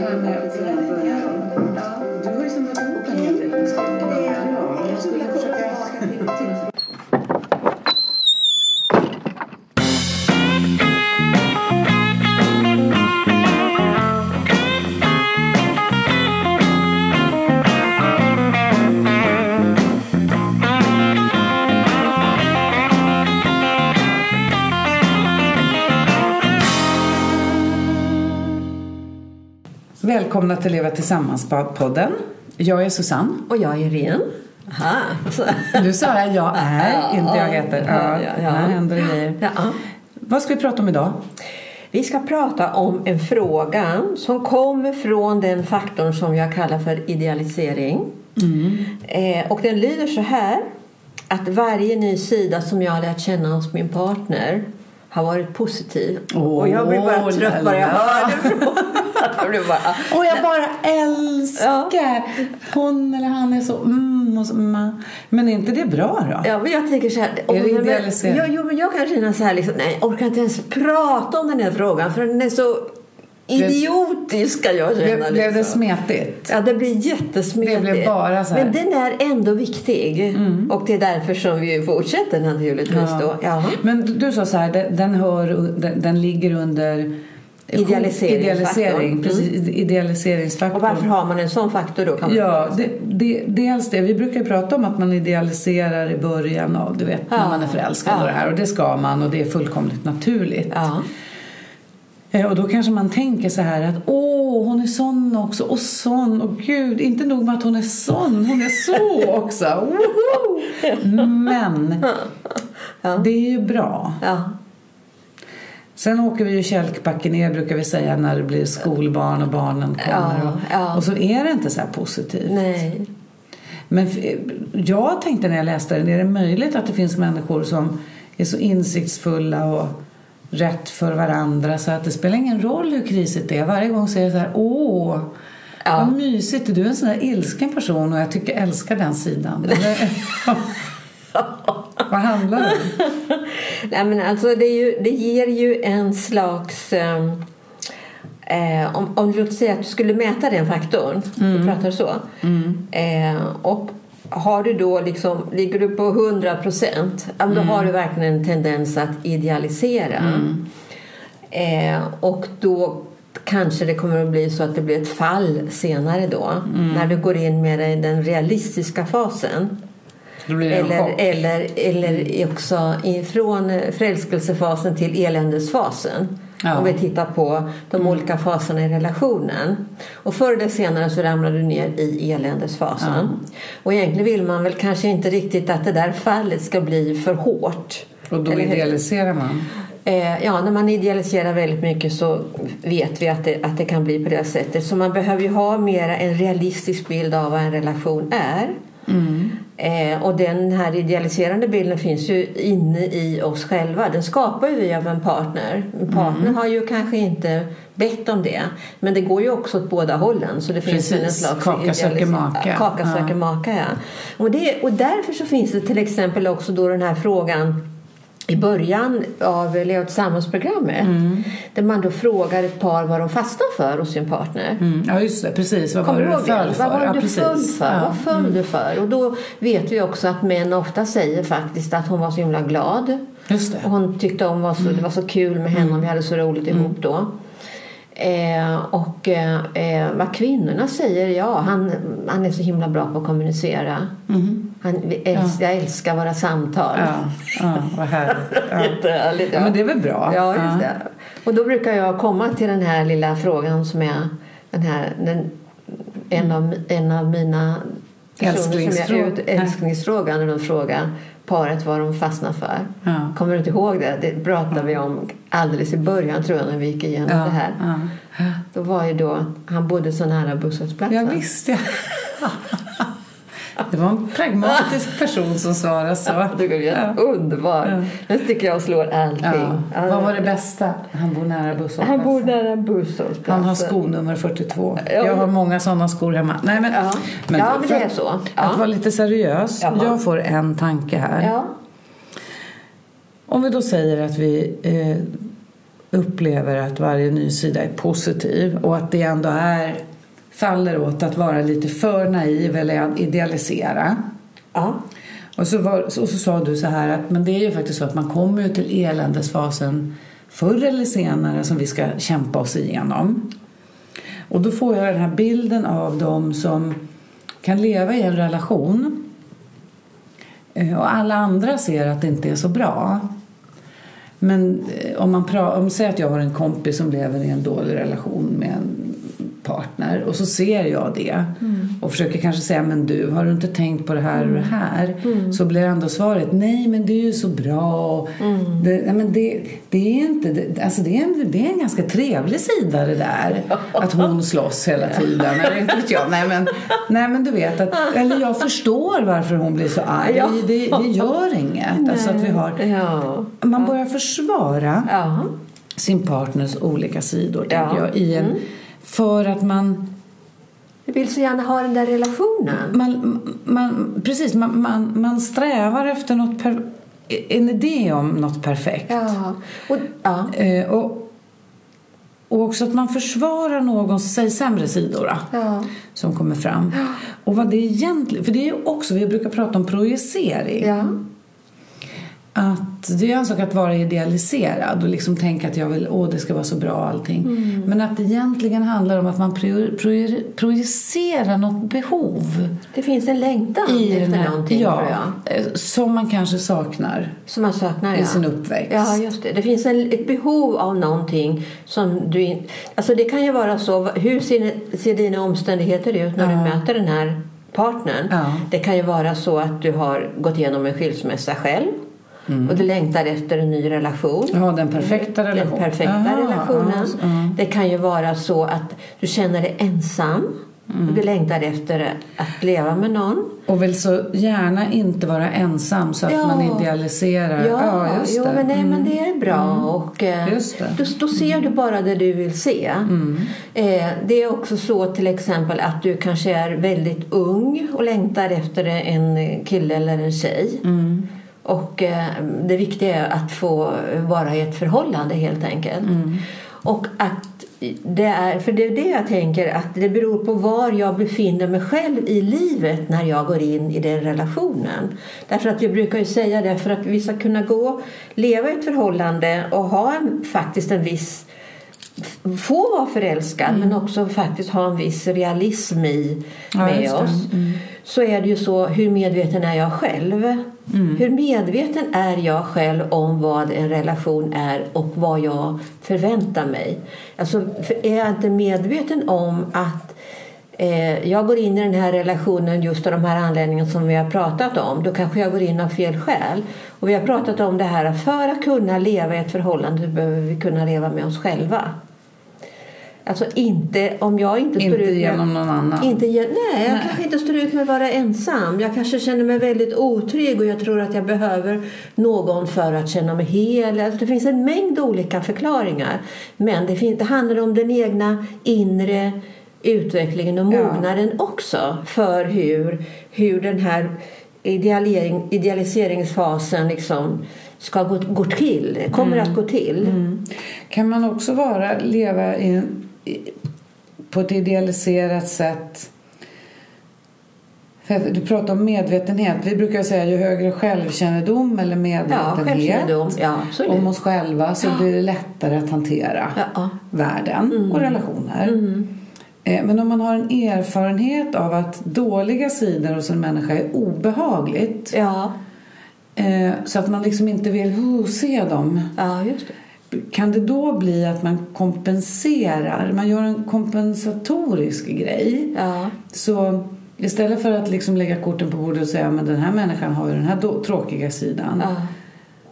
det här med att börja Du har ju samlat ihop en hel del jag skulle försöka... Välkomna till Leva Tillsammans-podden. Jag är Susanne. Och jag är Irene. Aha. Du sa jag jag är, Ja, inte jag heter. Ja, ja, ja. Händer grejer. Ja. Vad ska vi prata om idag? Vi ska prata om en fråga som kommer från den faktorn som jag kallar för idealisering. Eh, och den lyder så här. Att varje ny sida som jag har lärt känna hos min partner har varit positiv. och jag blir bara trött bara jag hör det. jag bara, Och jag bara älskar! Hon eller han är så mm och så, mm. Men är inte det bra då? Ja, men jag tänker så här. Är det men- idealisering? Ja, jo, men jag kan känna så här liksom, nej, jag orkar inte ens prata om den här frågan för den är så idiotisk kan jag känna. Blev, blev det liksom. smetigt? Ja, det blir jättesmetigt. Det blev bara så här. Men den är ändå viktig. Och det är därför som vi fortsätter naturligtvis då. Ja. Men du- sa så här, den, hör, den, den ligger under Idealiseringsfaktorn. Idealisering, Mm. precis, idealiseringsfaktorn. Och varför har man en sån faktor då? Ja, det, det, dels det. Vi brukar prata om att man idealiserar i början av, du vet, när Ja. man är förälskad Ja. och det här. Och det ska man och det är fullkomligt naturligt. Ja. Eh, Och då kanske man tänker så här att åh, hon är sån också och sån och gud, inte nog med att hon är sån, hon är så också. Woho! Men det är ju bra. Ja. Sen åker vi ju kälkbacken ner brukar vi säga när det blir skolbarn och barnen kommer. Ja, och, ja. och så är det inte så här positivt. Nej. Men jag tänkte när jag läste den, är det möjligt att det finns människor som är så insiktsfulla och rätt för varandra så att det spelar ingen roll hur krisigt det är. Varje gång säger jag så här, åh, Ja. vad mysigt, du är en sån där ilsken person och jag tycker jag älskar den sidan. vad handlar det om? Nej, men alltså det, ju, det ger ju en slags... ehm, Eh, om, om låt säga att du skulle mäta den faktorn, du pratar så. Eh, och har du då liksom, ligger du på 100 procent, då har du verkligen en tendens att idealisera. Eh, och då kanske det kommer att bli så att det blir ett fall senare då. När du går in mer i den realistiska fasen. Eller, eller, eller också från förälskelsefasen till eländesfasen. Ja. Om vi tittar på de olika faserna i relationen. Och förr eller senare så ramlar du ner i eländesfasen. Och egentligen vill man väl kanske inte riktigt att det där fallet ska bli för hårt. Och då Eller idealiserar man. Eh, ja, när man idealiserar väldigt mycket så vet vi att det, att det kan bli på det sättet. Så man behöver ju ha mer en realistisk bild av vad en relation är. Eh, och den här idealiserande bilden finns ju inne i oss själva. Den skapar ju vi av en partner. En partner har ju kanske inte bett om det. Men det går ju också åt båda hållen. Så det finns ju en Precis. slags Kaka söker maka. Kaka Ja. söker maka, ja. Och, det, och därför så finns det till exempel också då den här frågan i början av Leva tillsammans-programmet där man då frågar ett par vad de fastnar för hos sin partner. Mm. Ja, just det. Precis. Vad Kommer var du det du föll Vad var för? Ja, du föll för? Ja. Mm. Vad föll du för? Och då vet vi också att män ofta säger faktiskt att hon var så himla glad. Just det. Och hon tyckte om var så, det var så kul med henne och vi hade så roligt ihop då. Eh, och eh, vad kvinnorna säger, ja han, han är så himla bra på att kommunicera. Han, vi äls, Jag älskar våra samtal. Ja, ja, vad härligt. Ja. Jättehärligt. Ja, men det är väl bra? Ja, just Ja. det. Och då brukar jag komma till den här lilla frågan som är den här, den, en, av, en av mina personer som jag Älsklingsfrå- ut, älsklingsfrågan när de frågar paret vad de fastnar för. Ja. Kommer du inte ihåg det? Det pratade vi om alldeles i början tror jag när vi gick igenom Ja, det här. ja. Då var ju då, han bodde så nära busshållplatsen. Ja, visst ja. Det var en pragmatisk person som svarade så. Det är Ja. underbar. Den tycker jag slår allting. Ja. Vad var det bästa? Han bor nära busshållplatsen. Han bor nära busshållplatsen. Han har skonummer 42. Ja. Jag har många sådana skor hemma. Nej, men, Ja. Ja, men det är så. Ja. Att vara lite seriös. Jag får en tanke här. Ja. Om vi då säger att vi... Eh, upplever att varje ny sida är positiv och att det ändå är faller åt att vara lite för naiv eller idealisera. Ja. Och så, var, och så sa du så här att men det är ju faktiskt så att man kommer ju till eländesfasen förr eller senare som vi ska kämpa oss igenom. Och då får jag den här bilden av dem som kan leva i en relation eh, och alla andra ser att det inte är så bra. Men eh, om man om säger att jag har en kompis som lever i en dålig relation med en partner och så ser jag det mm. och försöker kanske säga men du har du inte tänkt på det här och det här mm. så blir ändå svaret nej men det är ju så bra mm. det, men det, det är inte det, alltså det är, en, det är en ganska trevlig sida det där att hon slåss hela tiden eller inte vet jag nej men, nej men du vet att, eller jag förstår varför hon blir så arg ja. det, det gör inget alltså att vi har ja. man börjar försvara ja. sin partners olika sidor tänker jag i en mm. För att man... Du vill så gärna ha den där relationen. Man, man, precis, man, man, man strävar efter något per, en idé om något perfekt. Ja. Och, ja. Eh, och, och också att man försvarar någons säg, sämre sidor ja. som kommer fram. Ja. Och vad det egentligen... För det är ju också, vi brukar prata om projicering. Att det är en sak att vara idealiserad och liksom tänka att jag vill, åh det ska vara så bra allting. Mm. Men att det egentligen handlar om att man projicerar något behov. Det finns en längtan i efter här, någonting ja, tror jag. Eh, som man kanske saknar. Som man saknar, I ja. sin uppväxt. Ja, just det. Det finns en, ett behov av någonting som du. Alltså det kan ju vara så, hur ser, ser dina omständigheter ut när ja. du möter den här partnern? Ja. Det kan ju vara så att du har gått igenom en skilsmässa själv. Mm. Och du längtar efter en ny relation. Ja, den perfekta relationen. Den perfekta Aha, relationen. Alltså, mm. Det kan ju vara så att du känner dig ensam. Mm. Och du längtar efter att leva med någon. Och vill så gärna inte vara ensam så att ja. man idealiserar. Ja, ja just jo, det. men, nej, mm. men det är bra. Mm. Och, eh, just det. Då, då ser du bara det du vill se. Mm. Eh, det är också så till exempel att du kanske är väldigt ung och längtar efter en kille eller en tjej. Mm. Och eh, det viktiga är att få vara i ett förhållande helt enkelt. Mm. Och att det är, för det är det jag tänker att det beror på var jag befinner mig själv i livet när jag går in i den relationen. Därför att jag brukar ju säga det för att vi ska kunna gå, leva i ett förhållande och ha en, faktiskt en viss få vara förälskad mm. men också faktiskt ha en viss realism i ja, med oss. Mm. Så är det ju så, hur medveten är jag själv? Mm. Hur medveten är jag själv om vad en relation är och vad jag förväntar mig? Alltså, är jag inte medveten om att jag går in i den här relationen just av de här anledningarna som vi har pratat om, då kanske jag går in av fel skäl. Och vi har pratat om det här att för att kunna leva i ett förhållande behöver vi kunna leva med oss själva. Alltså inte om jag inte står inte ut med... genom någon annan. Inte, nej, jag Nej. kanske inte står ut med att vara ensam. Jag kanske känner mig väldigt otrygg och jag tror att jag behöver någon för att känna mig hel. Alltså, det finns en mängd olika förklaringar. Men det, fin- det handlar om den egna inre utvecklingen och Ja. mognaden också för hur, hur den här idealisering, idealiseringsfasen liksom ska gå, gå till, kommer att gå till. Mm. Kan man också vara, leva i, i, på ett idealiserat sätt? Du pratar om medvetenhet. Vi brukar säga ju högre självkännedom eller Ja, medvetenhet självkännedom. Ja, om oss själva så Ja. blir det lättare att hantera Ja, ja. världen och relationer. Mm. Eh, Men om man har en erfarenhet av att dåliga sidor hos en människa är obehagligt Ja, eh, så att man liksom inte vill se dem ja, just det. kan det då bli att man kompenserar? Man gör en kompensatorisk grej. Ja, Så istället för att liksom lägga korten på bordet och säga men den här människan har ju den här tråkiga sidan. ja.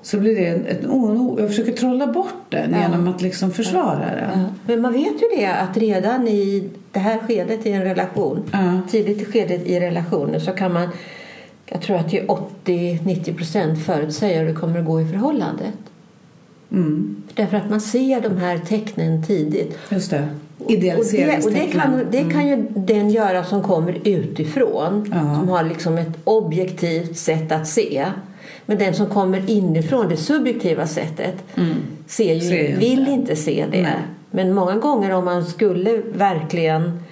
Så blir det ett, ett, oh, jag försöker trolla bort den Ja. genom att liksom försvara den. Ja. Men man vet ju det att redan i det här skedet i en relation, Ja. tidigt i skedet i relationen så kan man, jag tror att det är 80-90 procent förutsäga hur det kommer att gå i förhållandet. Mm, Därför att man ser de här tecknen tidigt. just det. Och det, och det, kan, det kan ju den göra som kommer utifrån. Ja. Som har liksom ett objektivt sätt att se. Men den som kommer inifrån, det subjektiva sättet, ser ju, Mm. Ser ju vill inte. inte se det. Nej. Men många gånger om man skulle verkligen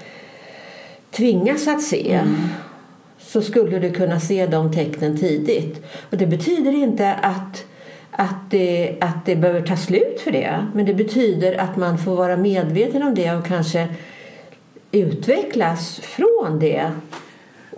tvingas att se Mm. så skulle du kunna se de tecknen tidigt. Och det betyder inte att, att, det, att det behöver ta slut för det. Men det betyder att man får vara medveten om det och kanske utvecklas från det.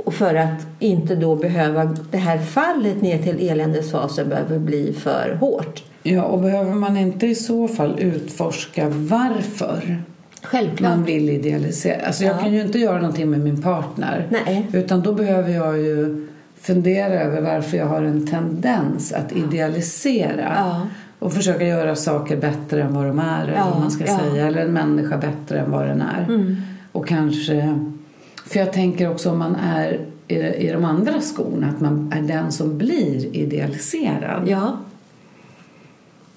Och för att inte då behöva det här fallet ner till eländesfasen behöver bli för hårt. Ja, och behöver man inte i så fall utforska varför Självklart. man vill idealisera? Alltså jag Ja. kan ju inte göra någonting med min partner. Nej. Utan då behöver jag ju fundera över varför jag har en tendens att idealisera. Ja. Och försöka göra saker bättre än vad de är, eller Ja, man ska ja. säga. Eller en människa bättre än vad den är. Mm. Och kanske... För jag tänker också om man är i, i de andra skorna, att man är den som blir idealiserad.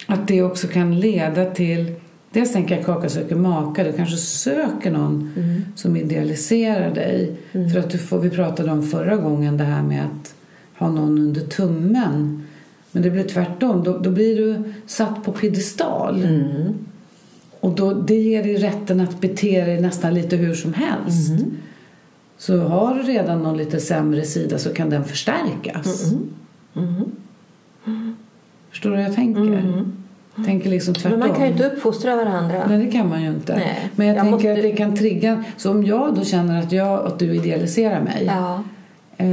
Att det också kan leda till... Dels tänker jag kaka söker maka. Du kanske söker någon Mm. som idealiserar dig. För att du får, vi pratade om förra gången det här med att ha någon under tummen. Men det blir tvärtom. Då, då blir du satt på piedestal. Mm. Och då, det ger dig rätten att bete dig nästan lite hur som helst. Mm. Så har du redan någon lite sämre sida så kan den förstärkas. Mm. Förstår du hur jag tänker? Tänker liksom tvärtom. Men man kan ju inte uppfostra varandra. Nej, det kan man ju inte. Nej. Men jag, Jag tänker måste- att det kan trigga. Så om jag då känner att, jag, att du idealiserar mig. Ja. Eh,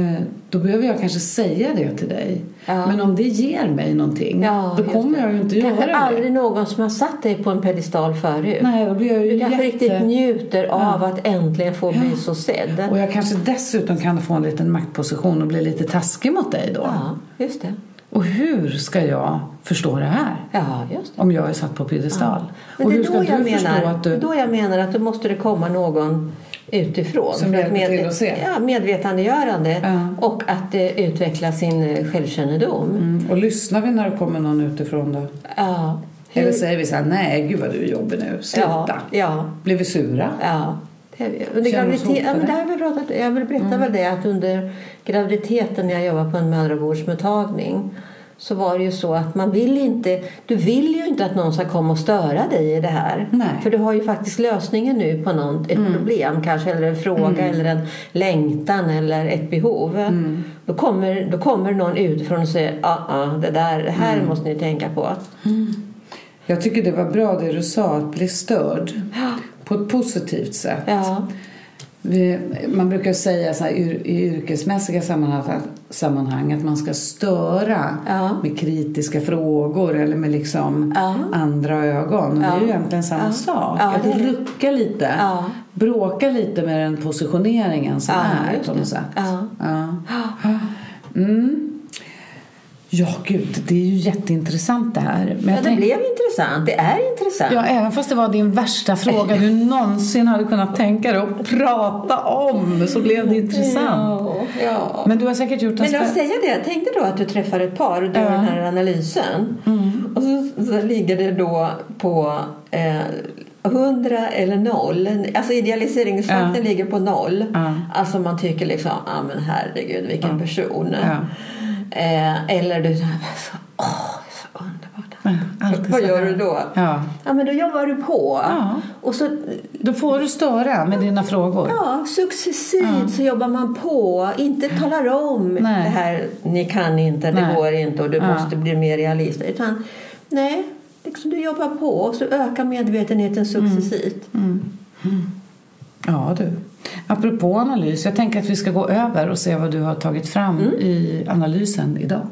då behöver jag kanske säga det till dig. Ja. Men om det ger mig någonting. Ja, då kommer jag ju inte göra Kanske det. aldrig någon som har satt dig på en pedestal förut. Nej, då blir jag ju Du kanske jätte... riktigt njuter av att äntligen få bli Ja. så sedd. Och jag kanske dessutom kan få en liten maktposition och bli lite taskig mot dig då. Ja, just det. Och hur ska jag förstå det här? Ja, det. Om jag är satt på piedestal. Men Och det hur är ska du förstå menar, att du... då jag menar att då måste det komma någon utifrån. Som för att till att se. Ja, medvetandegörande. Ja. Och att eh, utveckla sin eh, självkännedom. Mm. Och lyssnar vi när det kommer någon utifrån då? Ja. Hur- Eller säger vi så här, nej gud vad du är jobbig nu, sluta. ja, ja, Blir vi sura? ja. Under graviditet, ja, men det har vi pratat, jag vill berätta väl det att under graviditeten när jag jobbade på en mödravårdsmottagning så var det ju så att man vill inte, du vill ju inte att någon ska komma och störa dig i det här. Nej. För du har ju faktiskt lösningen nu på något, ett problem kanske, eller en fråga eller en längtan eller ett behov. Då, kommer, då kommer någon utifrån och säger ah, ah, det där, det här måste ni tänka på. Jag tycker det var bra det du sa, att bli störd. På ett positivt sätt. Ja, Vi, man brukar säga så här, yr- i yrkesmässiga sammanhang, sammanhang att man ska störa Ja. med kritiska frågor eller med liksom Ja. andra ögon. Och Det är ju egentligen samma sak. Att rucka lite, bråka lite med den positioneringen som är på något sätt. Mm. Ja, gud, det är ju jätteintressant det här. Men ja jag det tänk- blev intressant. Det är intressant. Ja, även fast det var din värsta fråga du någonsin hade kunnat tänka dig att prata om så blev det intressant. Ja, ja. Men du har säkert gjort en Men jag säger det, tänk dig då att du träffar ett par och gör Ja. Mm. den här analysen. Och så, så ligger det då på eh, 100 eller noll. Alltså idealiseringsfaktorn Ja. ligger på noll. Ja. Alltså man tycker liksom, ja ah, men herregud vilken person. Ja. Eh, eller du åh så underbart. Ja, alltid Vad gör du då? Ja. Ja men då jobbar du på. Ja. Och så Då får du störa med dina frågor. Ja, successivt så jobbar man på. Inte talar om Nej. det här, ni kan inte, det Nej. går inte och du Ja. måste bli mer realist. Utan nej, liksom du jobbar på och så ökar medvetenheten successivt. Ja, du. Apropå analys, jag tänker att vi ska gå över och se vad du har tagit fram Mm. i analysen idag.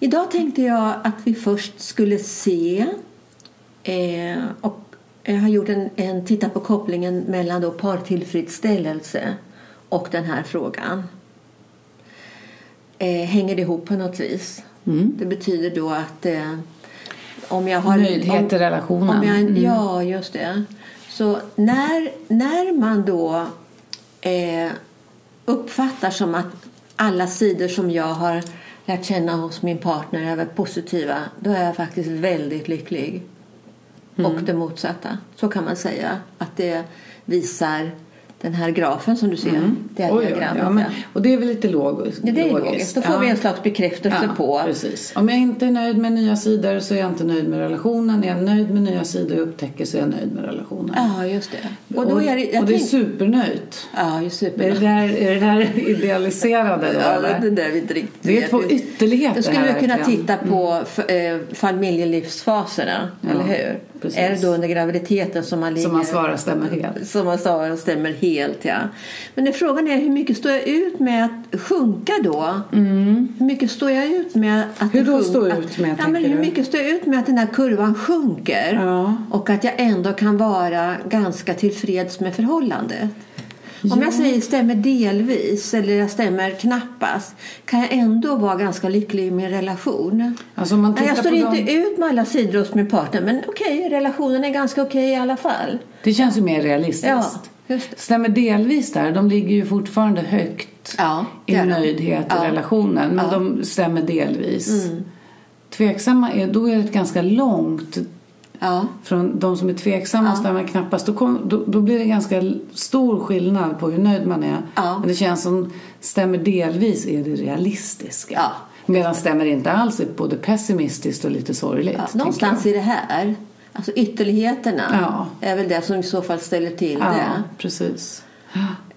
Idag tänkte jag att vi först skulle se eh, och jag har gjort en, en titta på kopplingen mellan då partillfredsställelse och den här frågan. Eh, hänger det ihop på något vis? Det betyder då att eh, om jag har... Nöjdhet i relationen. Om jag, Mm. Ja, just det. Så när, när man då eh, uppfattar som att alla sidor som jag har lärt känna hos min partner är positiva, då är jag faktiskt väldigt lycklig. Mm. Och det motsatta. Så kan man säga att det visar den här grafen som du ser. Det är Mm. Oj, diagrammet. ja, men, ja. och det är väl lite logiskt. Ja, det är logiskt. Då får vi en slags bekräftelse på. Precis. Om jag inte är nöjd med nya sidor så är jag inte nöjd med relationen. Är jag nöjd med nya sidor jag upptäcker så är jag nöjd med relationen. Ja, just det. Och, då är det, och det är supernöjt. Ja, just Är det super. där, är det där idealiserade då? Ja, det där vi inte riktigt Det är två ytterligheter Då skulle här vi kunna titta på f- eh, familjelivsfaserna, eller hur? Precis. Är det då under graviditeten som man ligger... Som man svarar stämmer helt. Som man svarar stämmer helt, ja. Men frågan är hur mycket står jag ut med att sjunka då? Hur mycket står jag ut med att Mm. Hur då står att- ut med, ja, tänker men Hur mycket står jag ut med att den här kurvan sjunker? Ja. Och att jag ändå kan vara ganska tillfreds med förhållandet? Om jag säger stämmer delvis eller jag stämmer knappast kan jag ändå vara ganska lycklig i min relation. Alltså man Nej, jag står inte dem, ut med alla sidor hos min partner men okej, relationen är ganska okej i alla fall. Det känns ju mer realistiskt. Ja. Stämmer delvis där. De ligger ju fortfarande högt Ja, i nöjdhet i Ja. relationen. Men Ja. Mm. de stämmer delvis. Tveksamma är, då är det ganska långt Ja, från de som är tveksamma Ja. stämmer knappast. Då, kom, då, då blir det ganska stor skillnad på hur nöjd man är. Ja. Men det känns som stämmer delvis är det realistiska. Ja. Medan stämmer inte alls är både pessimistiskt och lite sorgligt. ja. någonstans jag. i det här. Alltså ytterligheterna Ja. är väl det som i så fall ställer till Ja, det. precis.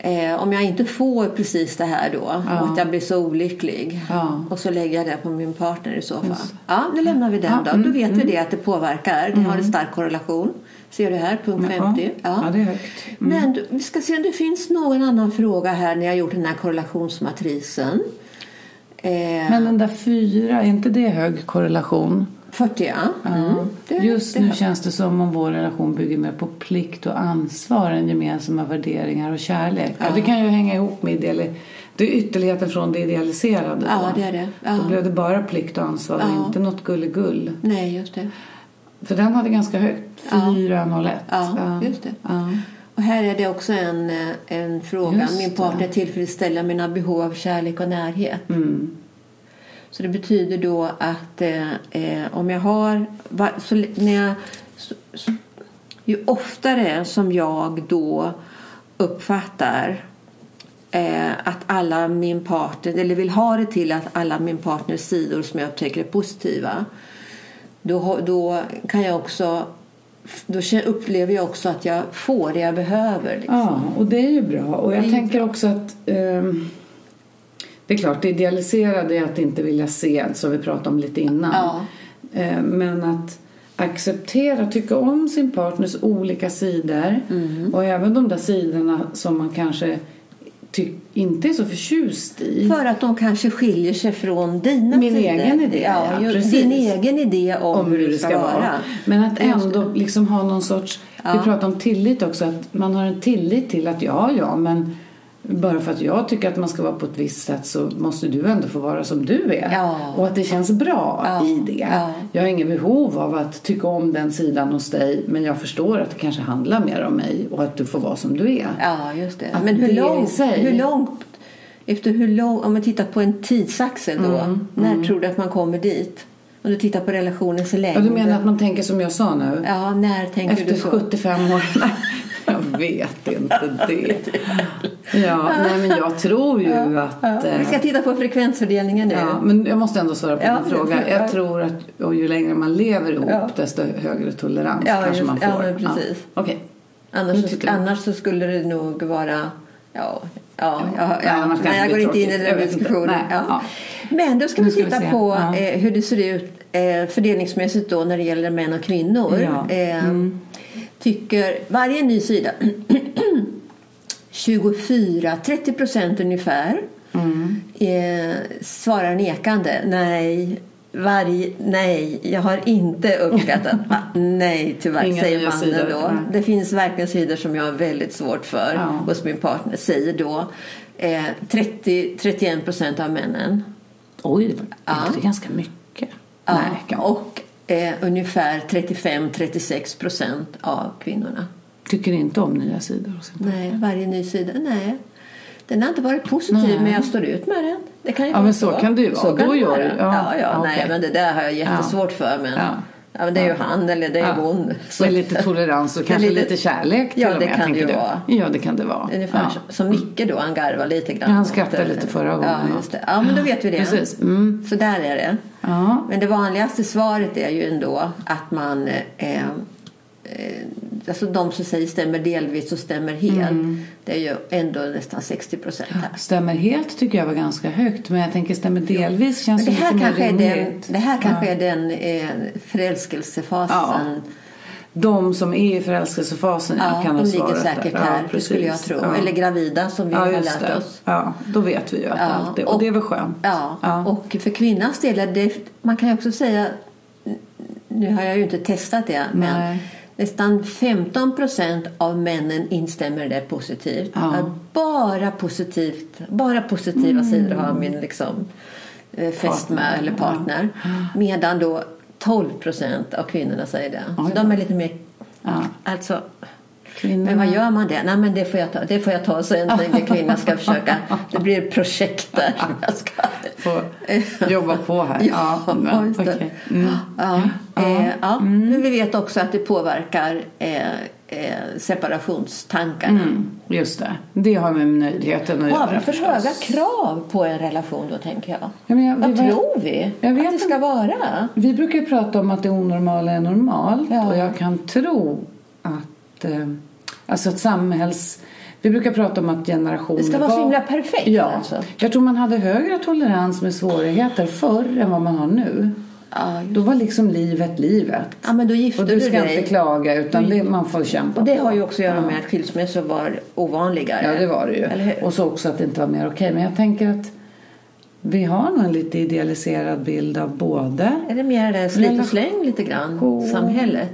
Eh, om jag inte får precis det här då och att jag blir så olycklig Ja. och så lägger jag det på min partner i så fall. Ja, nu lämnar vi den Ja, då. mm, Då vet vi det att det påverkar. Det har en stark korrelation. Ser du här, punkt 50. Ja, ja det är högt. Men du, vi ska se om det finns någon annan fråga här när jag gjort den här korrelationsmatrisen. Eh, Men den där fyra, är inte det hög korrelation? 40 ja. Mm, det, Just det, nu känns det som om vår relation bygger mer på plikt och ansvar än gemensamma värderingar och kärlek. Ja. det kan ju hänga ihop med ideali- det är ytterligheten från det idealiserade. Ja, då. det är det. Ja. Då blev det bara plikt och ansvar Ja. och inte något gulligull. Nej, just det. För den hade ganska högt, Ja. 401. Ja, just det. Ja. Och här är det också en, eh, en fråga. Just Min det. partner tillfredsställer mina behov av kärlek och närhet. Mm. Så det betyder då att eh, eh, om jag har... Så, när jag, så, så, ju oftare som jag då uppfattar eh, att alla min partner, eller vill ha det till att alla min partners sidor som jag upptäcker är positiva då, då kan jag också då upplever jag också att jag får det jag behöver. Liksom. Ja, och det är ju bra. Och jag tänker också att ehm, det är klart, det idealiserade är att inte vilja se, som vi pratade om lite innan. Ja. Eh, men att acceptera, tycka om sin partners olika sidor Mm. och även de där sidorna som man kanske inte är så förtjust i. För att de kanske skiljer sig från dina Min sidor. egen idé, Ja, ja, din egen idé om, om hur det ska vara. Men att ändå liksom ha någon sorts... Vi Ja. pratar om tillit också. Att man har en tillit till att ja, ja, men bara för att jag tycker att man ska vara på ett visst sätt så måste du ändå få vara som du är. Ja. Och att det känns bra Ja. i det. Ja. Jag har ingen behov av att tycka om den sidan hos dig men jag förstår att det kanske handlar mer om mig och att du får vara som du är. Ja, just det. Att Men hur det långt, sig- hur långt, efter hur långt, om man tittar på en tidsaxel då, Mm, när tror du att man kommer dit? Om du tittar på relationens längd. Ja, du menar att man tänker som jag sa nu? Ja, när tänker Efter du så? 75 år? vet inte det. Ja, nej, men jag tror ju att... Ja. eh, Vi ska titta på frekvensfördelningen nu. Ja, men jag måste ändå svara på Ja, din fråga. ja. Jag tror att ju längre man lever ihop Ja. desto högre tolerans Ja, kanske just- man får. ja, precis. Okej. Nu Annars, så, annars så skulle det nog vara... Ja, ja, ja, Ja, ja, nej, jag går inte in i den diskussionen. Ja. ja. Men då ska Nu vi vi titta se. på Ja. eh, hur det ser ut eh, fördelningsmässigt då när det gäller män och kvinnor. Ja. Mm. Tycker varje ny sida 24, 30 procent ungefär Mm. eh, svarar nekande. Nej, varje, nej, jag har inte uppskattat. Ah, nej, tyvärr, Inga säger mannen sidor, då. nej. Det finns verkligen sidor som jag har väldigt svårt för Ja. hos min partner, säger då eh, 30, 31 procent av männen. Oj, det var Ja. ganska mycket. Ja, och eh, ungefär 35-36 procent av kvinnorna. Tycker inte om nya sidor. Nej, varje ny sida. Nej. Den har inte varit positiv Nej. men jag står ut med den. Det kan ju Ja, men så kan det ju vara. Så kan Då gör du- ja, ja, ja, nej men det där har jag jättesvårt för. Men, Ja. Ja. men det är ju han eller det är Ja. hon. Med lite tolerans och kanske lite- lite, kärlek till Ja, och det med, kan det ju vara. Ja, det kan det vara. Ungefär ja. som- Micke då, han garvar lite grann. Ja, han skrattade lite förra gången. Ja, just det. ja men då vet vi det. Precis. Mm. Så där är det. Ja. Men det vanligaste svaret är ju ändå att man eh, Alltså de som säger stämmer delvis och stämmer helt. Mm. Det är ju ändå nästan 60 procent här. Stämmer helt tycker jag var ganska högt. Men jag tänker stämmer delvis känns det här lite mer kanske är den, rimligt. det här kanske Ja. är den eh, förälskelsefasen. De som är i förälskelsefasen Ja, kan de ha ligger svaret säkert där. här, Ja, skulle jag tro. Ja. Eller gravida som vi ja, har lärt det. oss. Ja, då vet vi ju att Ja, allt är, och, och- det är väl skönt. Ja, Ja. och för kvinnans del det, man kan ju också säga, nu har jag ju inte testat det, men Nej. Nästan 15 procent av männen instämmer det positivt. Ja. Att Bara positivt, bara positiva sidor har min liksom eh, fästmö eller partner. Medan då 12 procent av kvinnorna säger det. Oj Så de är lite mer, Ja. alltså Kvinnorna. men vad gör man det? Nej men det får jag ta, det får jag ta sen. Den kvinnan ska försöka. Det blir projekt där. Jag ska... Få jobba på här. Ja, men, just okej. Mm. Ja, eh, ja. Men vi vet också att det påverkar eh, eh, separationstankarna. Mm, just det. Det har med nöjdheten att Har vi göra för förstås. höga krav på en relation då tänker jag? Ja, jag- Vad vi tror vi Jag att det ska vara? Vi brukar ju prata om att det onormala är normalt Ja. och jag kan tro att eh, alltså att samhälls... Vi brukar prata om att generationer Det ska vara så himla perfekt Ja, alltså. jag tror man hade högre tolerans med svårigheter förr än vad man har nu. Just- Då var liksom livet livet. ja men då gifte Och du ska dig. inte klaga utan det, man får kämpa Och det på. har ju också att göra med att skilsmässor var ovanligare. Ja, det var det ju. Och så också att det inte var mer okej. Men jag tänker att vi har nog en lite idealiserad bild av både Är det mer det slit och släng lite grann? Cool. Samhället?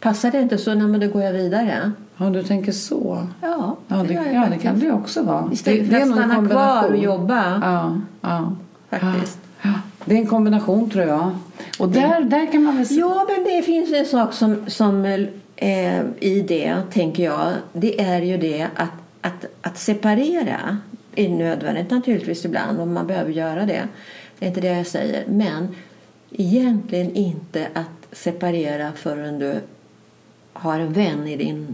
Passar det inte så, nej, men då går jag vidare. Ja, du tänker så. Ja, Ja, det, ja, det kan det också vara. Istället det, för att stanna kvar och jobba. Ja, ja. Faktiskt. Ja, det är en kombination tror jag. Och där, där kan man väl... Ja, men det finns en sak som, som eh, i det, tänker jag. Det är ju det att, att, att separera är nödvändigt naturligtvis ibland och man behöver göra det. Det är inte det jag säger. Men egentligen inte att separera förrän du har en vän i din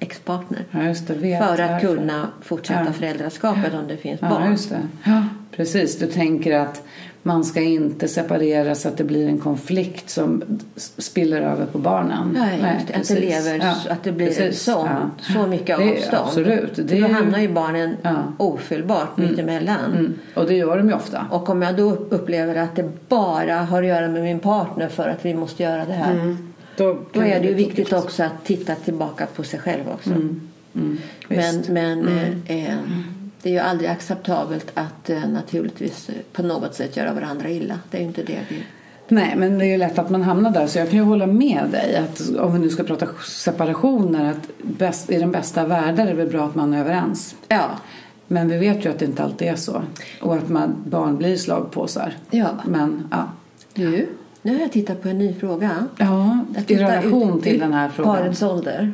ex-partner. Ja, just det. Vet För att varför. kunna fortsätta Ja. föräldraskapet om det finns Ja, barn. just det. Ja, precis. Du tänker att man ska inte separera så att det blir en konflikt som spiller över på barnen. Nej, det. att det lever, Ja, att det blir precis. Ja. så mycket Det avstånd. absolut. Det är då ju- hamnar ju barnen Ja. ofyllbart mittemellan. Mm. Och det gör de ju ofta. Och om jag då upplever att det bara har att göra med min partner för att vi måste göra det här. Då, Då är det ju viktigt också att titta tillbaka på sig själv också. Mm. Mm. Men, men eh, eh, det är ju aldrig acceptabelt att eh, naturligtvis eh, på något sätt göra varandra illa. Det är ju inte det vi... Nej, men det är ju lätt att man hamnar där. Så jag kan ju hålla med dig att om vi nu ska prata separationer att bäst, i den bästa världen är det väl bra att man är överens. Ja. Men vi vet ju att det inte alltid är så. Och att man, barn blir slagpåsar. Ja. Men ja. Du, nu har jag tittat på en ny fråga. Ja, i relation ut- till den här frågan. Parets ålder.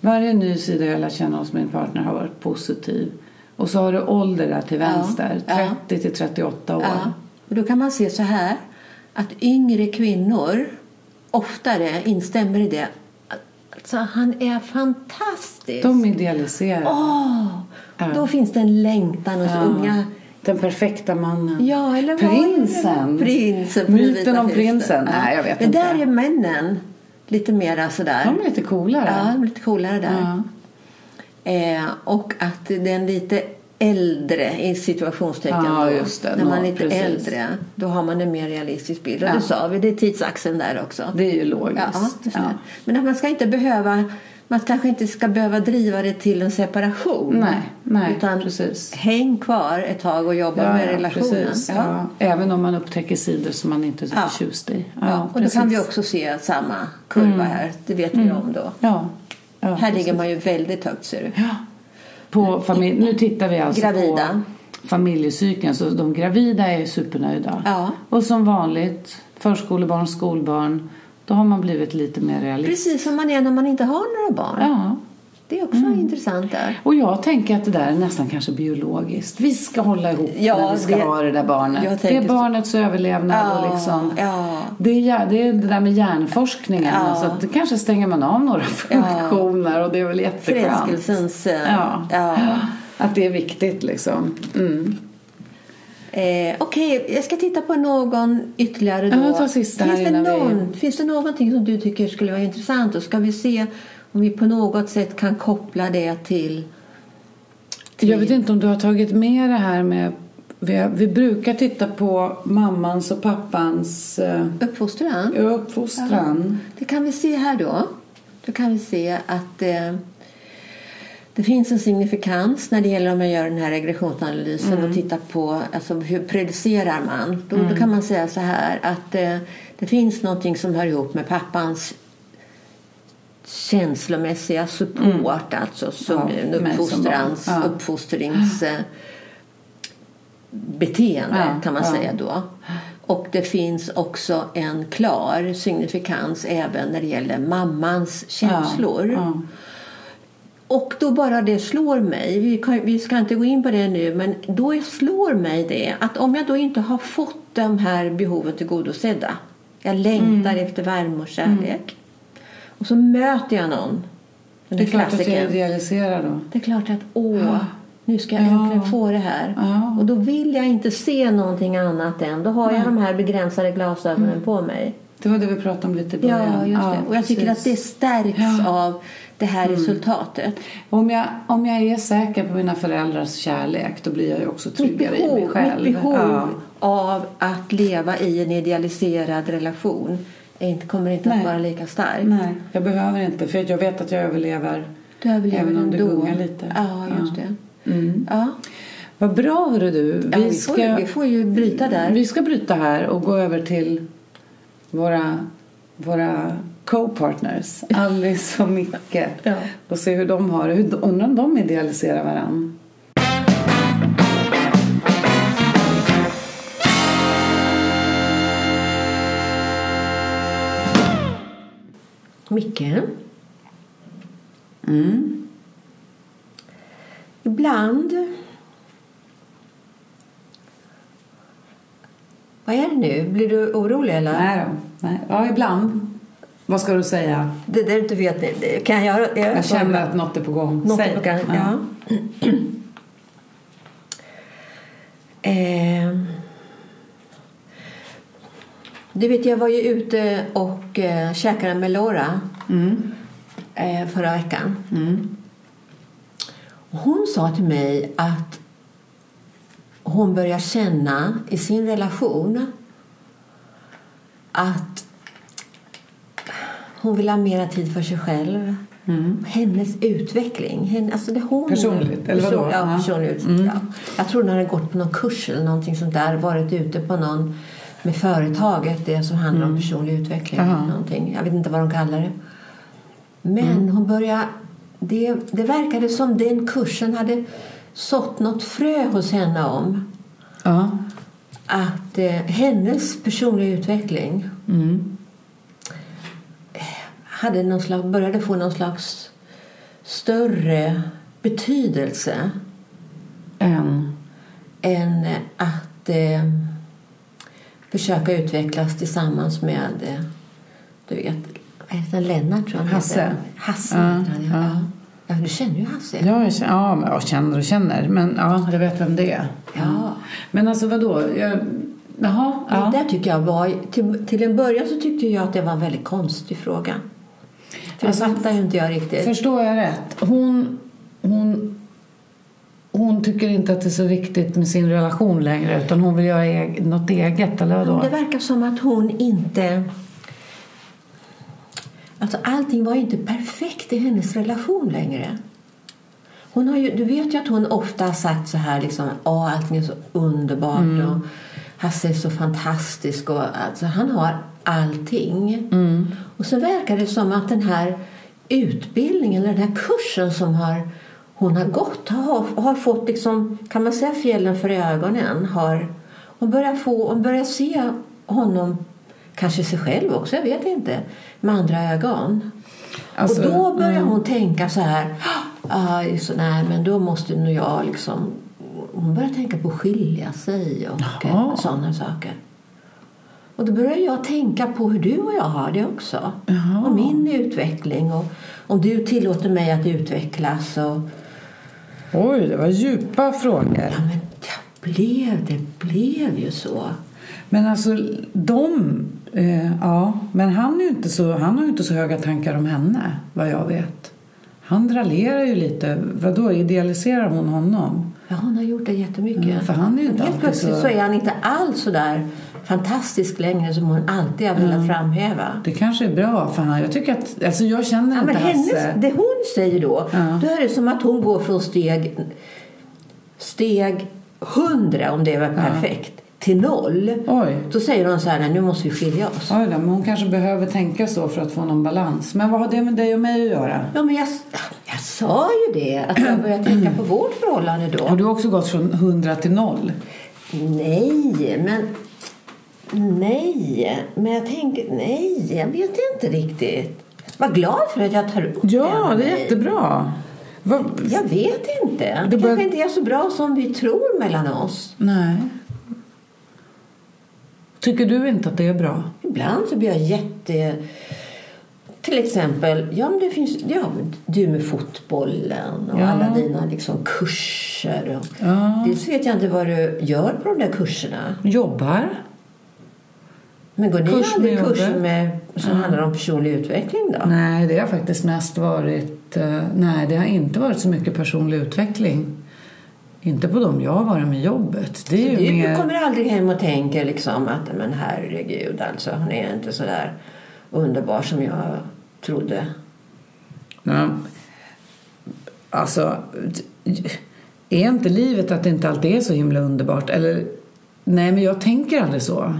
Varje ny sida jag lärt känna hos min partner har varit positiv. Och så har du ålder där till Ja, vänster. ja. 30 till 38 år. Ja. Och då kan man se så här att yngre kvinnor oftare instämmer i det. Alltså, han är fantastisk. De idealiserar. Åh, Ja. Då finns det en längtan hos Ja. unga. Den perfekta mannen. Ja, eller det? Prinsen. Prinsen Myten om prinsen. Ja. Nej, jag vet Men inte. där är männen lite mera sådär. De är lite coolare. Ja, de är lite coolare där. Ja. Eh, och att den lite äldre i situationstecken Ja, just det. när man är lite precis. äldre då har man en mer realistisk bild. Och Ja. det sa vi, det är tidsaxeln där också. Det är ju logiskt. Ja, det. Ja. Men att man ska inte behöva man kanske inte ska behöva driva det till en separation. Nej, nej, utan precis. häng kvar ett tag och jobba med relationen. Precis, ja. Även om man upptäcker sidor som man inte är så Ja. förtjust i. Ja, och då kan vi också se samma kurva här. Det vet vi om då. Ja. ja Här precis. ligger man ju väldigt högt ser du. Ja. På familj... Nu tittar vi alltså Gravida. på familjecykeln. Så de gravida är supernöjda. Ja. Och som vanligt, förskolebarn, skolbarn. Då har man blivit lite mer realistisk. Precis som man är när man inte har några barn. Ja. Det är också intressant där. Och jag tänker att det där är nästan kanske biologiskt. Vi ska hålla ihop Ja, när vi ska det- ha det där barnet. Det är så. barnets överlevnad och liksom. ja. Det är, det är det där med hjärnforskningen. Ja. Alltså att det kanske stänger man av några funktioner och det är väl jätteskönt. Förälskelsens... eh, Ja. ja. Att det är viktigt liksom. Mm. Eh, Okej, jag ska titta på någon ytterligare då. Ja, finns, det innan vi- någon, finns det någonting som du tycker skulle vara intressant? Och ska vi se om vi på något sätt kan koppla det till... till Jag vet inte om du har tagit med det här med vi, vi brukar titta på mammans och pappans eh, uppfostran. uppfostran. Det kan vi se här då. Då kan vi se att eh, det finns en signifikans när det gäller om man gör den här regressionsanalysen och tittar på alltså, hur predicerar man. Då, då kan man säga så här att eh, det finns någonting som hör ihop med pappans känslomässiga support, alltså som Ja, som uppfostrans, barn. Ja. uppfostrings eh, beteende Ja, kan man säga då. Och det finns också en klar signifikans även när det gäller mammans känslor. Ja, ja. Och då bara det slår mig, vi, kan, vi ska inte gå in på det nu, men då slår mig det att om jag då inte har fått de här behoven tillgodosedda, jag längtar Mm. efter värme och kärlek, och så möter jag någon, den Det är klart att jag idealiserar då. Det är klart att åh, nu ska jag Ja. äntligen få det här. Ja. Och då vill jag inte se någonting annat än, då har jag de här begränsade glasögonen Mm. på mig. Det var det vi pratade om lite i början. Ja, just det. Och jag tycker att det precis. stärks Ja. Mm. av det här resultatet. Om jag, om jag är säker på mina föräldrars kärlek då blir jag ju också tryggare i mig behov, själv. mitt behov Ja. av att leva i en idealiserad relation inte, kommer inte att Nej. vara lika stark. Nej, jag behöver inte för att jag vet att jag överlever. Du överlever Även om det gungar lite. Ja, just Ja. det. Mm. Ja. Vad bra hörru du. Ja, vi, får, vi får ju bryta där. Vi ska bryta här och gå över till våra, våra co-partners, Alice och Micke. Ja. Och se hur de har det. Undrar om de idealiserar varandra. Micke, Mm. ibland... Vad är det nu? Blir du orolig eller? Nej då. Nej. Ja, ibland. Vad ska du säga? Det där du vet, det- kan jag göra. Jag känner att något är på gång. Något Säg. på gång, ja. Ehm. Du vet, jag var ju ute och eh, käkade med Laura Mm. eh, förra veckan. Mm. Hon sa till mig att hon börjar känna i sin relation att hon vill ha mera tid för sig själv. Mm. Hennes utveckling. Henne, alltså det hon, Personligt, eller vadå? Person, ja, Ja. personlig ut- Mm. ja. Jag tror hon hade gått på någon kurs eller någonting sånt där. Varit ute på någon med företaget, det som handlar om personlig utveckling. Mm. Aha. Någonting. Jag vet inte vad de kallar det. Men Mm. hon började... Det, det verkade som den kursen hade sått något frö hos henne om Ja. att eh, hennes personliga utveckling Mm. Hade någon slags, började få någon slags större betydelse En. än att eh, försöka utvecklas tillsammans med eh, du vet, heter? Lennart tror jag Hasse. heter. Hasse Ja, heter han, ja. ja. Du känner ju Hasse. Ja, jag känner, ja, jag känner och känner. Men ja, jag vet vem det är. Ja. Men alltså vadå? Jag, jaha. Ja. Det där tycker jag var, till, till en början så tyckte jag att det var en väldigt konstig fråga. För Alltså, det fattar ju inte jag riktigt. Förstår jag rätt? Hon, hon, hon tycker inte att det är så viktigt med sin relation längre utan hon vill göra eg- något eget, eller vadå? Det verkar som att hon inte... Alltså allting var inte perfekt i hennes relation längre. Hon har ju, du vet ju att hon ofta har sagt så här liksom, allting är så underbart och Hasse är så fantastisk och alltså, han har allting. Och så verkar det som att den här utbildningen, eller den här kursen som har, hon har gått har, har fått liksom, kan man säga fjällen för ögonen. Har, hon, börjar få, hon börjar se honom, kanske sig själv också, jag vet inte, med andra ögon. Alltså, och då börjar mm. hon tänka så här, ah, så, nej men då måste nog jag liksom... Hon börjar tänka på att skilja sig och Jaha. sådana saker. Och då börjar jag tänka på hur du och jag har det också. Jaha. Och min utveckling och om du tillåter mig att utvecklas och Oj, det var djupa frågor. Ja, men det blev, det blev ju så. Men alltså, de... Eh, ja, men han, är inte så, han har ju inte så höga tankar om henne, vad jag vet. Han raljerar ju lite. Vadå, idealiserar hon honom? Ja, hon har gjort det jättemycket. Mm, för han är ju inte Helt plötsligt så- så... är han inte alls så där fantastisk längre som hon alltid har velat framhäva. Det kanske är bra för han. Jag tycker att... Alltså jag känner Ja, inte men Hasse. det hon säger då, Ja. då är det som att hon går från steg, steg 100 om det var perfekt till noll. Oj. Då säger hon så här, nu måste vi skilja oss. Oj då, men hon kanske behöver tänka så för att få någon balans. Men vad har det med dig och mig att göra? Ja, men jag, jag sa ju det, att jag började tänka på vårt förhållande då. Har du också gått från 100 till noll? Nej, men... Nej, men jag tänker... Nej, jag vet inte riktigt. Var glad för att jag tar upp Ja, med det är jättebra. Vad- Jag vet inte. Det Det bör- kanske inte är så bra som vi tror mellan oss. Nej. Tycker du inte att det är bra? Ibland så blir jag jätte... Till exempel, ja, men det finns, ja, du med fotbollen och Ja. alla dina liksom, kurser. Och, Ja. Dels vet jag inte vad du gör på de där kurserna. Jobbar? Men går ni Kurs aldrig med kurser med, som handlar om personlig utveckling då? Nej, det har faktiskt mest varit... eh, nej, det har inte varit så mycket personlig utveckling. Inte på dem jag har varit med jobbet. Det är ju Du mer... kommer aldrig hem och tänker liksom att men herregud, alltså, hon är inte så där underbar som jag trodde. Ja. Alltså, är inte livet att det inte alltid är så himla underbart? Eller, nej, men jag tänker aldrig så.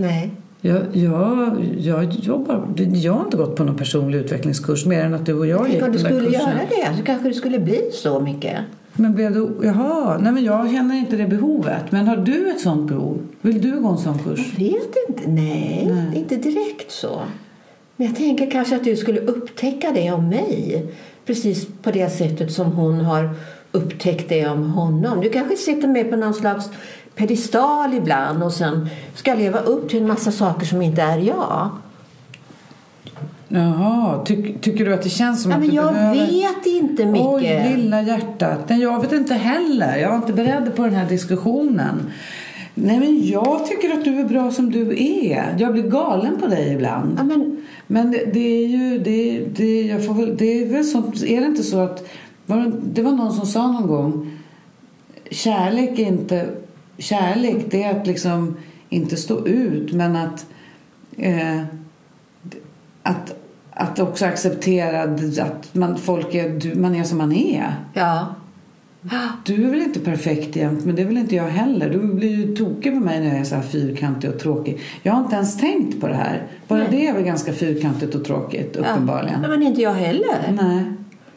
Nej. Jag, jag, jag, jobbar, jag har inte gått på någon personlig utvecklingskurs mer än att du och jag Tänk gick du den där skulle kursen. göra det, så kanske det skulle bli så mycket. Men blev du... Jaha, nej men jag känner inte det behovet. Men har du ett sånt behov? Vill du gå en sån kurs? Jag vet inte. Nej, inte direkt så. Men jag tänker kanske att du skulle upptäcka det om mig. Precis på det sättet som hon har upptäckt det om honom. Du kanske sitter med på någon slags pedestal ibland och sen ska leva upp till en massa saker som inte är jag. Jaha, tyck, tycker du att det känns som Ja, att men du jag behöver... vet inte mycket. Oj, lilla hjärtat. Nej, jag vet inte heller. Jag var inte beredd på den här diskussionen. Nej, men jag tycker att du är bra som du är. Jag blir galen på dig ibland. Ja, men, Men det, det är ju... Det, det, jag får väl, det är väl sånt... Är det inte så att... Var det, det var någon som sa någon gång... Kärlek är inte... Kärlek, det är att liksom inte stå ut, men att... Eh, att, att också acceptera att man, folk är, man är som man är. ja. Du är väl inte perfekt jämt, men det är väl inte jag heller. Du blir ju tokig på mig när jag är så här fyrkantig och tråkig. Jag har inte ens tänkt på det här. Bara Nej. det är väl ganska fyrkantigt och tråkigt, uppenbarligen. Ja, men inte jag heller. Nej.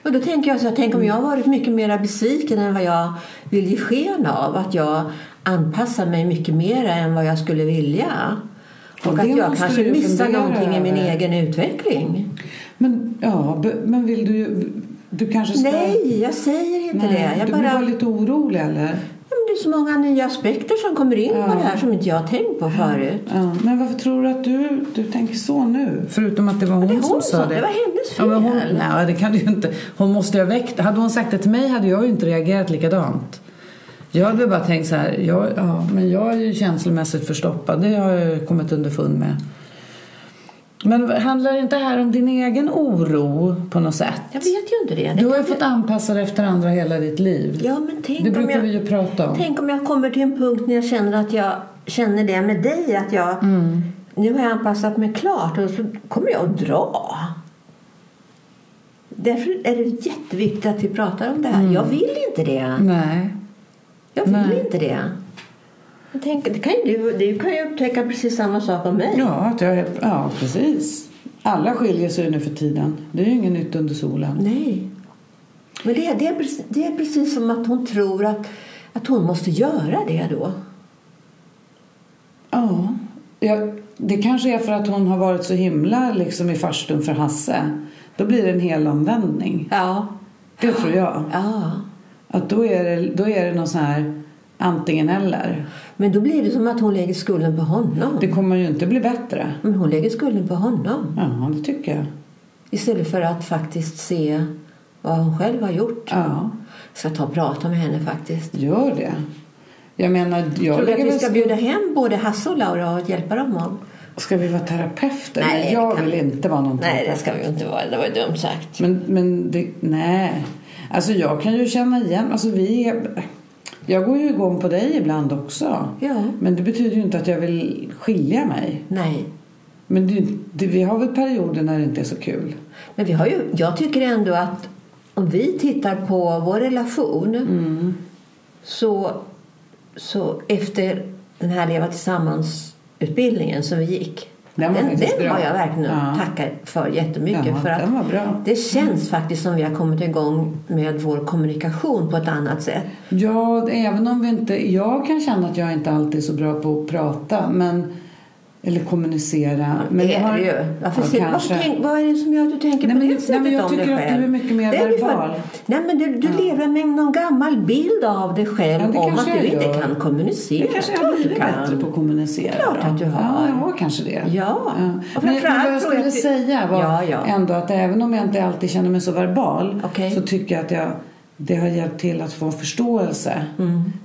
Och då tänker jag så här, tänk om jag varit mycket mer besviken än vad jag vill ge sken av. Att jag anpassar mig mycket mer än vad jag skulle vilja. Ja, Och att jag kanske missar någonting i min egen utveckling. Men, ja, men vill du... Du kanske ska... Nej, jag säger inte Nej, det. Jag du bara, blir bara lite orolig, eller? ja, det är så många nya aspekter som kommer in Ja. på det här som inte jag har tänkt på förut. Ja, men varför tror du att du, du tänker så nu? Förutom att det var hon, det hon som sa det. det var hennes Ja, men hon, fel. nej, det kan du ju inte. Hon måste ju ha väckt. Hade hon sagt det till mig hade jag ju inte reagerat likadant. Jag hade bara tänkt så här, jag, ja, men jag är ju känslomässigt förstoppad. Det har jag kommit underfund med. Men handlar inte det här om din egen oro på något sätt? Jag vet ju inte det. det Du har ju fått anpassa dig efter andra hela ditt liv. Ja, men tänk det om brukar jag... vi ju prata om. Tänk om jag kommer till en punkt när jag känner att jag känner det med dig. Att jag, Mm. Nu har jag anpassat mig klart och så kommer jag att dra. Därför är det jätteviktigt att vi pratar om det här. Jag vill inte det. Nej. Jag vill. Nej. inte det. Jag tänker, det kan ju, du, du kan ju upptäcka precis samma sak om mig. Ja, att jag, är- ja, precis. Alla skiljer sig nu för tiden. Det är ju inget nytt under solen. Nej. Men det, det, är, precis- det är precis som att hon tror att, att hon måste göra det då. Ja, ja, det kanske är för att hon har varit så himla liksom i farstun för Hasse. då blir det en hel omvändning. Ja. Det tror jag. ja. Att då är det, då är det någon sån här antingen eller. Men då blir det som att hon lägger skulden på honom. Det kommer ju inte bli bättre. Men hon lägger skulden på honom. Ja, det tycker jag. Istället för att faktiskt se vad hon själv har gjort. Ja, Jag ska ta och prata med henne faktiskt. gör det. Jag menar, jag Tror du att vi ska sk- bjuda hem både Hasse och Laura och hjälpa dem? Om? Ska vi vara terapeuter? Nej, jag vill vi- inte vara någon Nej, det terapeut. ska vi inte vara. Det var ju dumt sagt. Men, men det, nej. Alltså jag kan ju känna igen, alltså vi är, jag går ju igång på dig ibland också. Ja. Men det betyder ju inte att jag vill skilja mig. Nej. Men det, det, vi har väl perioder när det inte är så kul. Men vi har ju, jag tycker ändå att om vi tittar på vår relation Mm. så, så efter den här Leva tillsammans-utbildningen som vi gick Den var den, den har jag verkligen Ja. tackat för jättemycket. Ja, för att var. Det känns faktiskt som vi har kommit igång med vår kommunikation på ett annat sätt. Ja, även om vi inte... Jag kan känna att jag inte alltid är så bra på att prata, men... Eller kommunicera. Men det jag är har- det ju. Varför, ja, varför tänk, vad är det som gör att du tänker Nej, på men- det nej, sättet men jag tycker dig att själv? du är mycket mer Det är verbal. nej, men du, du lever med någon gammal bild av dig själv Ja, det om att du jag inte gör. kan kommunicera. Jag kanske har Klart du blivit bättre på att kommunicera. Klart att du har. Ja, jag har kanske det. Ja. Och Men, men vad jag jag skulle att vi- säga var Ja, ja. ändå att även om jag inte alltid känner mig så verbal Okej. så tycker jag att jag, det har hjälpt till att få förståelse.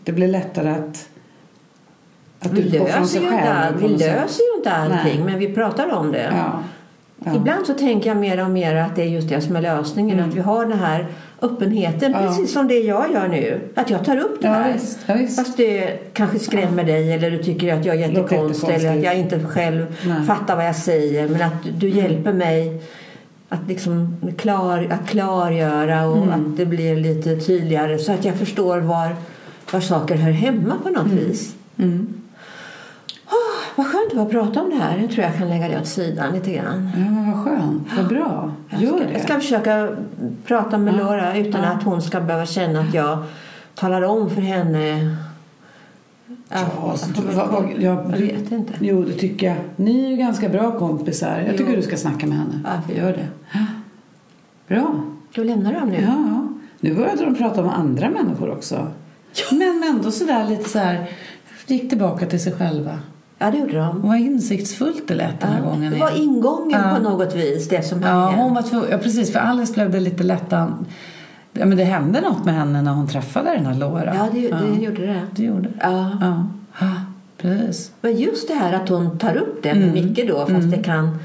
Det blir lättare att, att Vi löser, ju inte, all, vi löser ju inte allting, Nej. men vi pratar om det. Ja. Ja. Ibland så tänker jag mer och mer att det är just det som är lösningen. Att vi har den här öppenheten, Mm. Ja. precis som det jag gör nu. Att jag tar upp det här. visst, ja, visst. Fast det kanske skrämmer dig eller du tycker att jag är jättekonstig eller att jag inte själv Nej. fattar vad jag säger. Men att du hjälper mig att, liksom klar, att klargöra och Mm. att det blir lite tydligare så att jag förstår var, var saker hör hemma på något vis. Mm. Vad skönt det var att prata om det här. Jag tror jag kan lägga det åt sidan lite grann. Ja, men vad skönt. Vad bra. Jag Gör ska, det. jag ska försöka prata med Laura utan att hon ska behöva känna att jag talar om för henne Ja, att så, hon- vad, vad, jag, jag vet inte. Jo, det tycker jag. Ni är ju ganska bra kompisar. Jag tycker Jo. du ska snacka med henne. Varför? Gör det. Ja. Bra. Då lämnar du dem nu. Ja. Nu började de prata om andra människor också. Men ändå sådär lite så här gick tillbaka till sig själva. Ja, det gjorde de. Vad insiktsfullt det lät den här gången. Det var ingången Ja. på något vis, det som hade Ja, hon var tvungen, ja, precis. För Alice blev det lite lättan. Ja, men det hände något med henne när hon träffade den här Laura. Ja, det, det gjorde det. det gjorde det. Ja. Ja. ja, precis. Men just det här att hon tar upp det med Mm. Micke då, fast det kan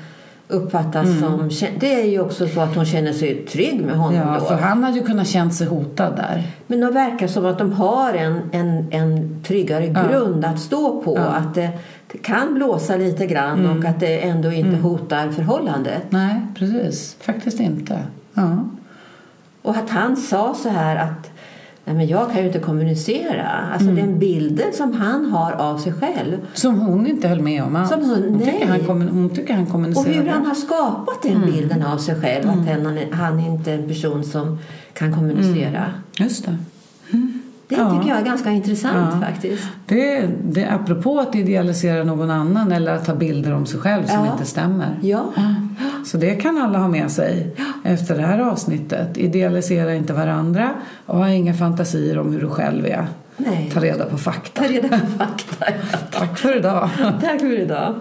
uppfattas som... Det är ju också så att hon känner sig trygg med honom Ja, då. för han hade ju kunnat känt sig hotad där. Men det verkar som att de har en, en, en tryggare grund att stå på. Att det, det kan blåsa lite grann och att det ändå inte hotar förhållandet. Nej, precis. Faktiskt inte. Ja. Och att han sa så här att Nej, men jag kan ju inte kommunicera. Alltså den bilden som han har av sig själv. Som hon inte höll med om alls. Som hon- tycker nej. han, hon tycker han Och kommunicerar hur bra. han har skapat den bilden av sig själv. Att han, han är inte en person som kan kommunicera. Just det. Det Ja. tycker jag är ganska intressant faktiskt. Det, det. Apropå att idealisera någon annan eller att ta bilder om sig själv som Ja. inte stämmer. Ja. Så det kan alla ha med sig efter det här avsnittet. Idealisera inte varandra och ha inga fantasier om hur du själv är. Nej. Ta reda på fakta. Ta reda på fakta. Tack för idag. Tack för idag.